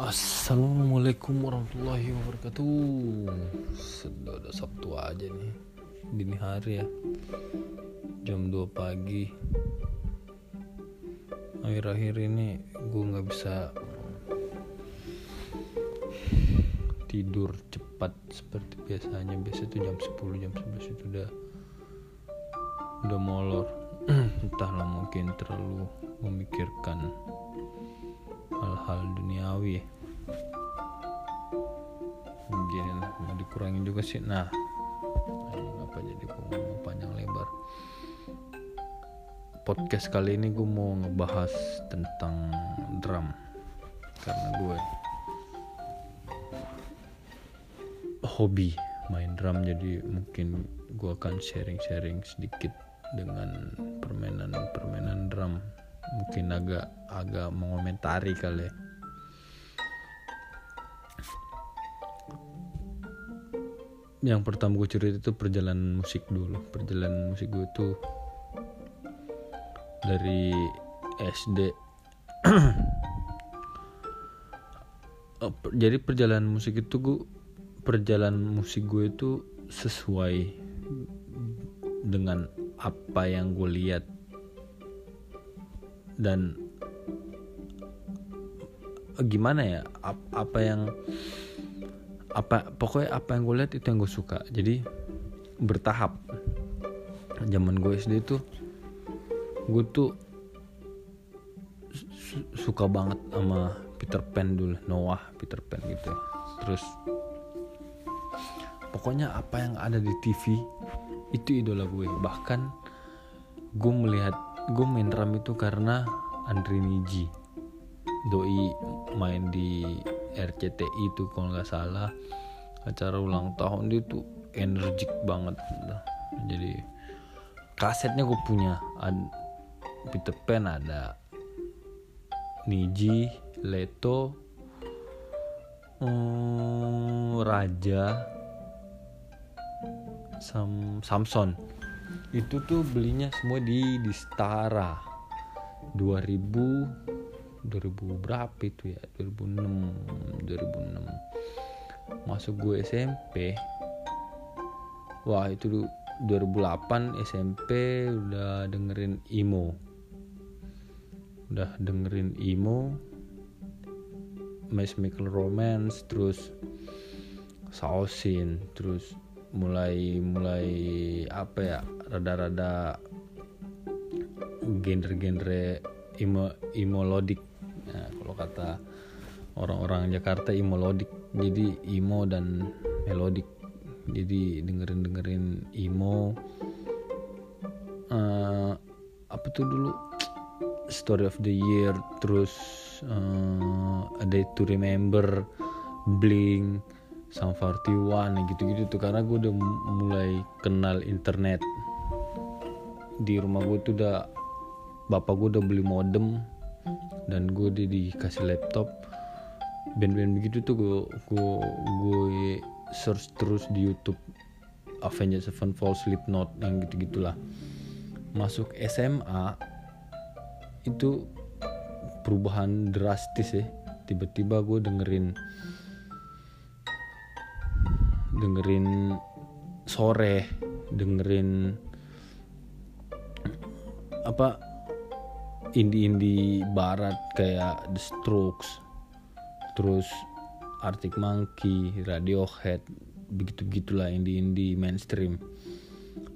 Assalamualaikum warahmatullahi wabarakatuh. Sudah udah Sabtu aja nih Dini hari ya. Jam 2 pagi. Akhir-akhir ini gue gak bisa Tidur cepat seperti biasanya. Biasa tuh jam 10, jam 11 itu udah Udah molor. Entahlah mungkin terlalu memikirkan hal-hal duniawi. Begini lah mau dikurangin juga sih. Nah apa jadi gue panjang lebar? Podcast kali ini gue mau ngebahas tentang drum. Karena gue hobi main drum jadi mungkin gue akan sharing-sharing sedikit dengan permainan-permainan drum mungkin agak agak mengomentari kali ya. yang pertama gue cerita itu perjalanan musik dulu perjalanan musik gue itu dari SD oh, jadi perjalanan musik itu gue perjalanan musik gue itu sesuai dengan apa yang gue lihat dan gimana ya apa yang apa pokoknya apa yang gue lihat itu yang gue suka. Jadi bertahap. Zaman gue SD itu gue tuh su suka banget sama Peter Pan dulu Noah Peter Pan gitu. Terus pokoknya apa yang ada di TV itu idola gue. Bahkan gue melihat gue main drum itu karena Andri Niji. Doi main di RCTI itu kalau nggak salah. Acara ulang tahun dia tuh energik banget. Jadi kasetnya gue punya. Ada Peter Pan ada. Niji Leto um, Raja Sam Samson itu tuh belinya semua di di Stara 2000 2000 berapa itu ya? 2006 2006 masuk gue SMP wah itu 2008 SMP udah dengerin emo udah dengerin My Chemical Romance terus Sausin terus mulai mulai apa ya rada-rada genre-genre imo imolodik. Nah, kalau kata orang-orang Jakarta imolodik. Jadi imo dan melodik. Jadi dengerin dengerin imo. Uh, apa tuh dulu? Story of the year terus uh, a day to remember bling Sam 41 gitu-gitu tuh. Karena gue udah mulai kenal internet di rumah gue tuh udah bapak gue udah beli modem. Dan gue udah dikasih laptop. Band-band begitu tuh gue gue gue search terus di YouTube. Avenged Sevenfold Slipknot yang gitu gitulah masuk SMA itu perubahan drastis ya. Tiba-tiba gue dengerin dengerin sore dengerin apa indie-indie barat kayak The Strokes terus Arctic Monkey, Radiohead begitu begitulah indie-indie mainstream.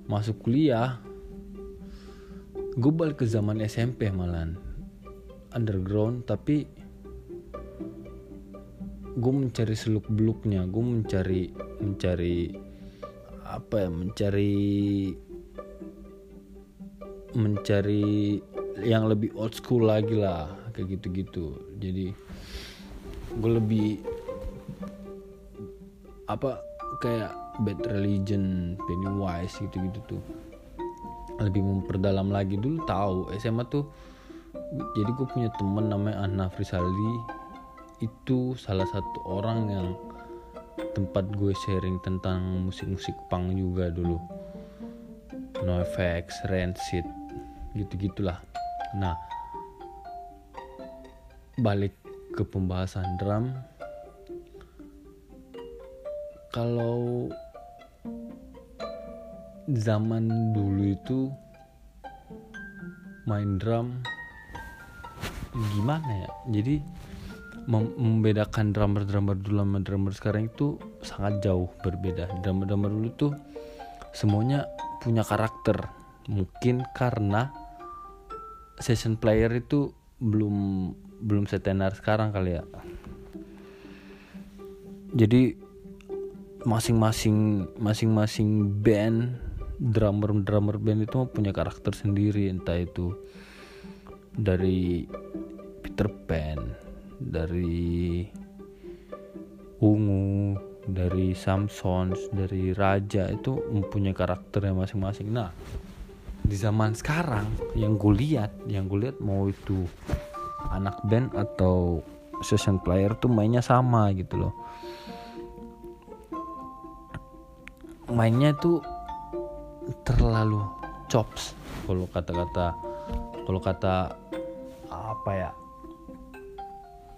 Masuk kuliah gue balik ke zaman SMP malan underground tapi gue mencari seluk beluknya gue mencari mencari apa ya mencari mencari yang lebih old school lagi lah kayak gitu-gitu. Jadi gue lebih apa kayak Bad Religion, Pennywise gitu-gitu tuh. Lebih memperdalam lagi. Dulu tahu SMA tuh jadi gue punya temen namanya Anna Frisaldi itu salah satu orang yang tempat gue sharing tentang musik-musik punk juga dulu. NoFX, Rancid gitu gitulah nah balik ke pembahasan drum. Kalau zaman dulu itu main drum gimana ya? Jadi membedakan drummer-drummer dulu sama drummer sekarang itu sangat jauh berbeda. Drummer-drummer dulu tuh semuanya punya karakter. Mungkin karena session player itu belum belum setenar sekarang kali ya. Jadi masing-masing masing-masing band drummer drummer band itu punya karakter sendiri entah itu dari Peter Pan dari Ungu dari Samsons dari Raja itu mempunyai karakternya masing-masing. Nah di zaman sekarang yang gue lihat yang gue lihat mau itu anak band atau session player tuh mainnya sama gitu loh. Mainnya tuh terlalu chops. Kalau kata-kata kalau kata apa ya?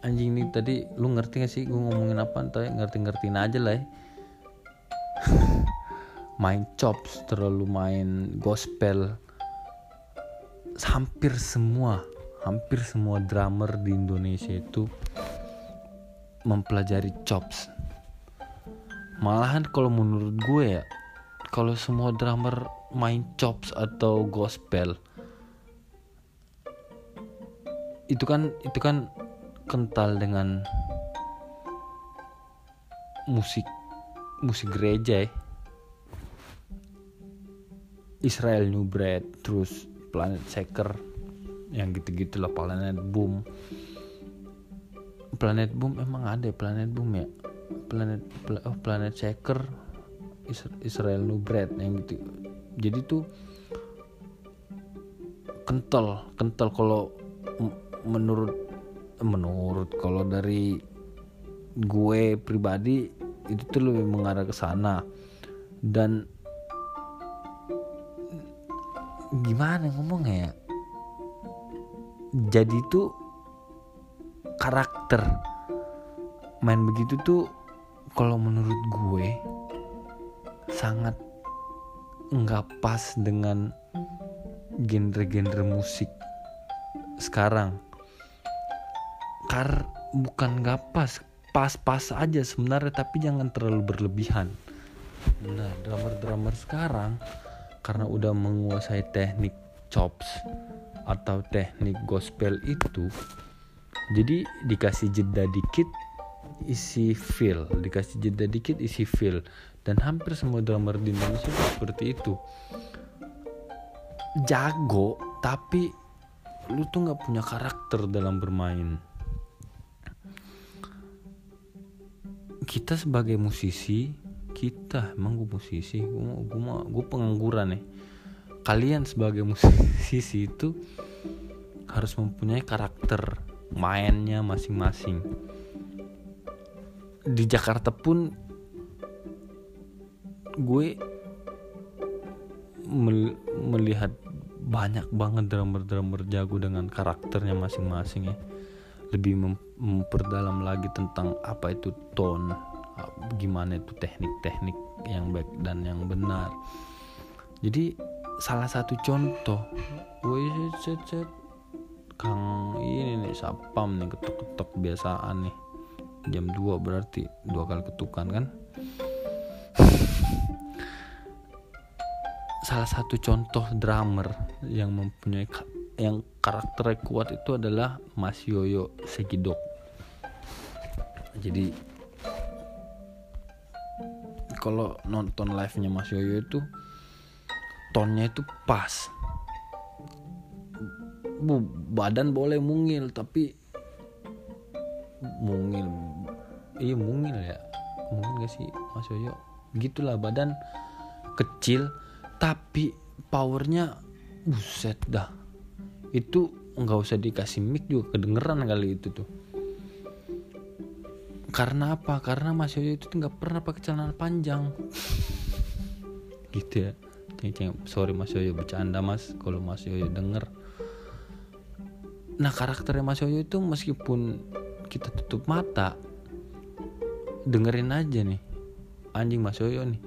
Anjing nih tadi lu ngerti gak sih gue ngomongin apa? Entah ngerti-ngertiin aja lah ya. main chops terlalu main gospel. Hampir semua hampir semua drummer di Indonesia itu mempelajari chops. Malahan kalau menurut gue ya kalau semua drummer main chops atau gospel itu kan itu kan kental dengan musik musik gereja ya Israel New Bread terus Planet Shaker yang gitu-gitu lah Planet Boom. Planet Boom emang ada ya Planet Boom ya? Planet oh, planet checker Israel New Bread yang gitu. Jadi tuh kental kental kalau menurut menurut kalau dari gue pribadi itu tuh lebih mengarah ke sana. Dan gimana ngomongnya ya? Jadi tuh karakter main begitu tuh kalau menurut gue sangat nggak pas dengan genre-genre musik sekarang. Kar bukan nggak pas pas-pas aja sebenarnya tapi jangan terlalu berlebihan. Nah drummer-drummer sekarang karena udah menguasai teknik chops atau teknik gospel itu jadi dikasih jeda dikit isi feel dikasih jeda dikit isi feel. Dan hampir semua drummer di Indonesia seperti itu. Jago tapi lu tuh nggak punya karakter dalam bermain. Kita sebagai musisi kita emang gue musisi gue gue gue pengangguran nih kalian sebagai musisi itu harus mempunyai karakter mainnya masing-masing. Di Jakarta pun gue melihat banyak banget drummer-drummer jago dengan karakternya masing-masing ya. Lebih mem memperdalam lagi tentang apa itu tone gimana itu teknik-teknik yang baik dan yang benar. Jadi salah satu contoh gue set set kang ini nih sapam nih ketok-ketok biasaan nih. Jam 2 berarti dua kali ketukan kan? Salah satu contoh drummer yang mempunyai yang karakternya kuat itu adalah Mas Yoyo Segidok jadi kalau nonton live nya Mas Yoyo itu tonnya itu pas. Bu badan boleh mungil tapi mungil iya mungil ya. Mungil gak sih Mas Yoyo? Gitulah badan kecil tapi powernya buset dah. Itu nggak usah dikasih mic juga kedengeran kali itu tuh karena apa? Karena Mas Yoyo itu nggak pernah pakai celana panjang. Gitu ya. Sorry Mas Yoyo bercanda Mas kalau Mas Yoyo denger. Nah karakternya Mas Yoyo itu meskipun kita tutup mata dengerin aja nih anjing Mas Yoyo nih.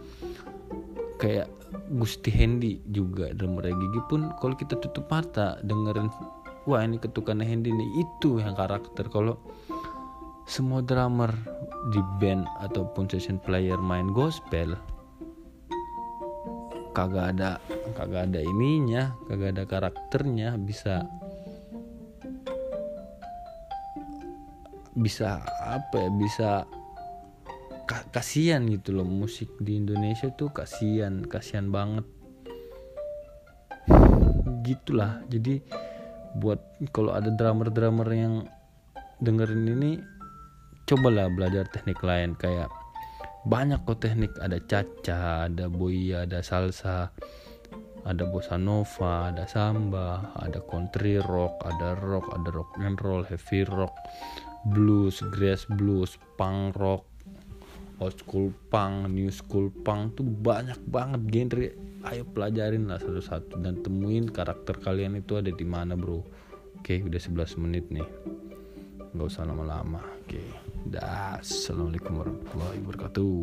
Kayak Gusti Hendy juga drummer Gigi pun kalau kita tutup mata dengerin wah ini ketukannya Hendy nih itu yang karakter. Kalau semua drummer di band ataupun session player main gospel kagak ada kagak ada ininya kagak ada karakternya bisa bisa apa ya bisa kasihan gitu loh musik di Indonesia tuh kasihan kasihan banget. Gitulah jadi buat kalau ada drummer-drummer yang dengerin ini cobalah belajar teknik lain kayak banyak kok teknik. Ada caca ada boya ada salsa ada bossa nova ada samba ada country rock ada rock ada rock and roll heavy rock blues grass blues punk rock old school punk new school punk. Tuh banyak banget genre. Ayo pelajarin lah satu-satu dan temuin karakter kalian itu ada di mana bro. Oke udah 11 menit nih. Nggak usah lama-lama. Oke dah. Assalamualaikum warahmatullahi wabarakatuh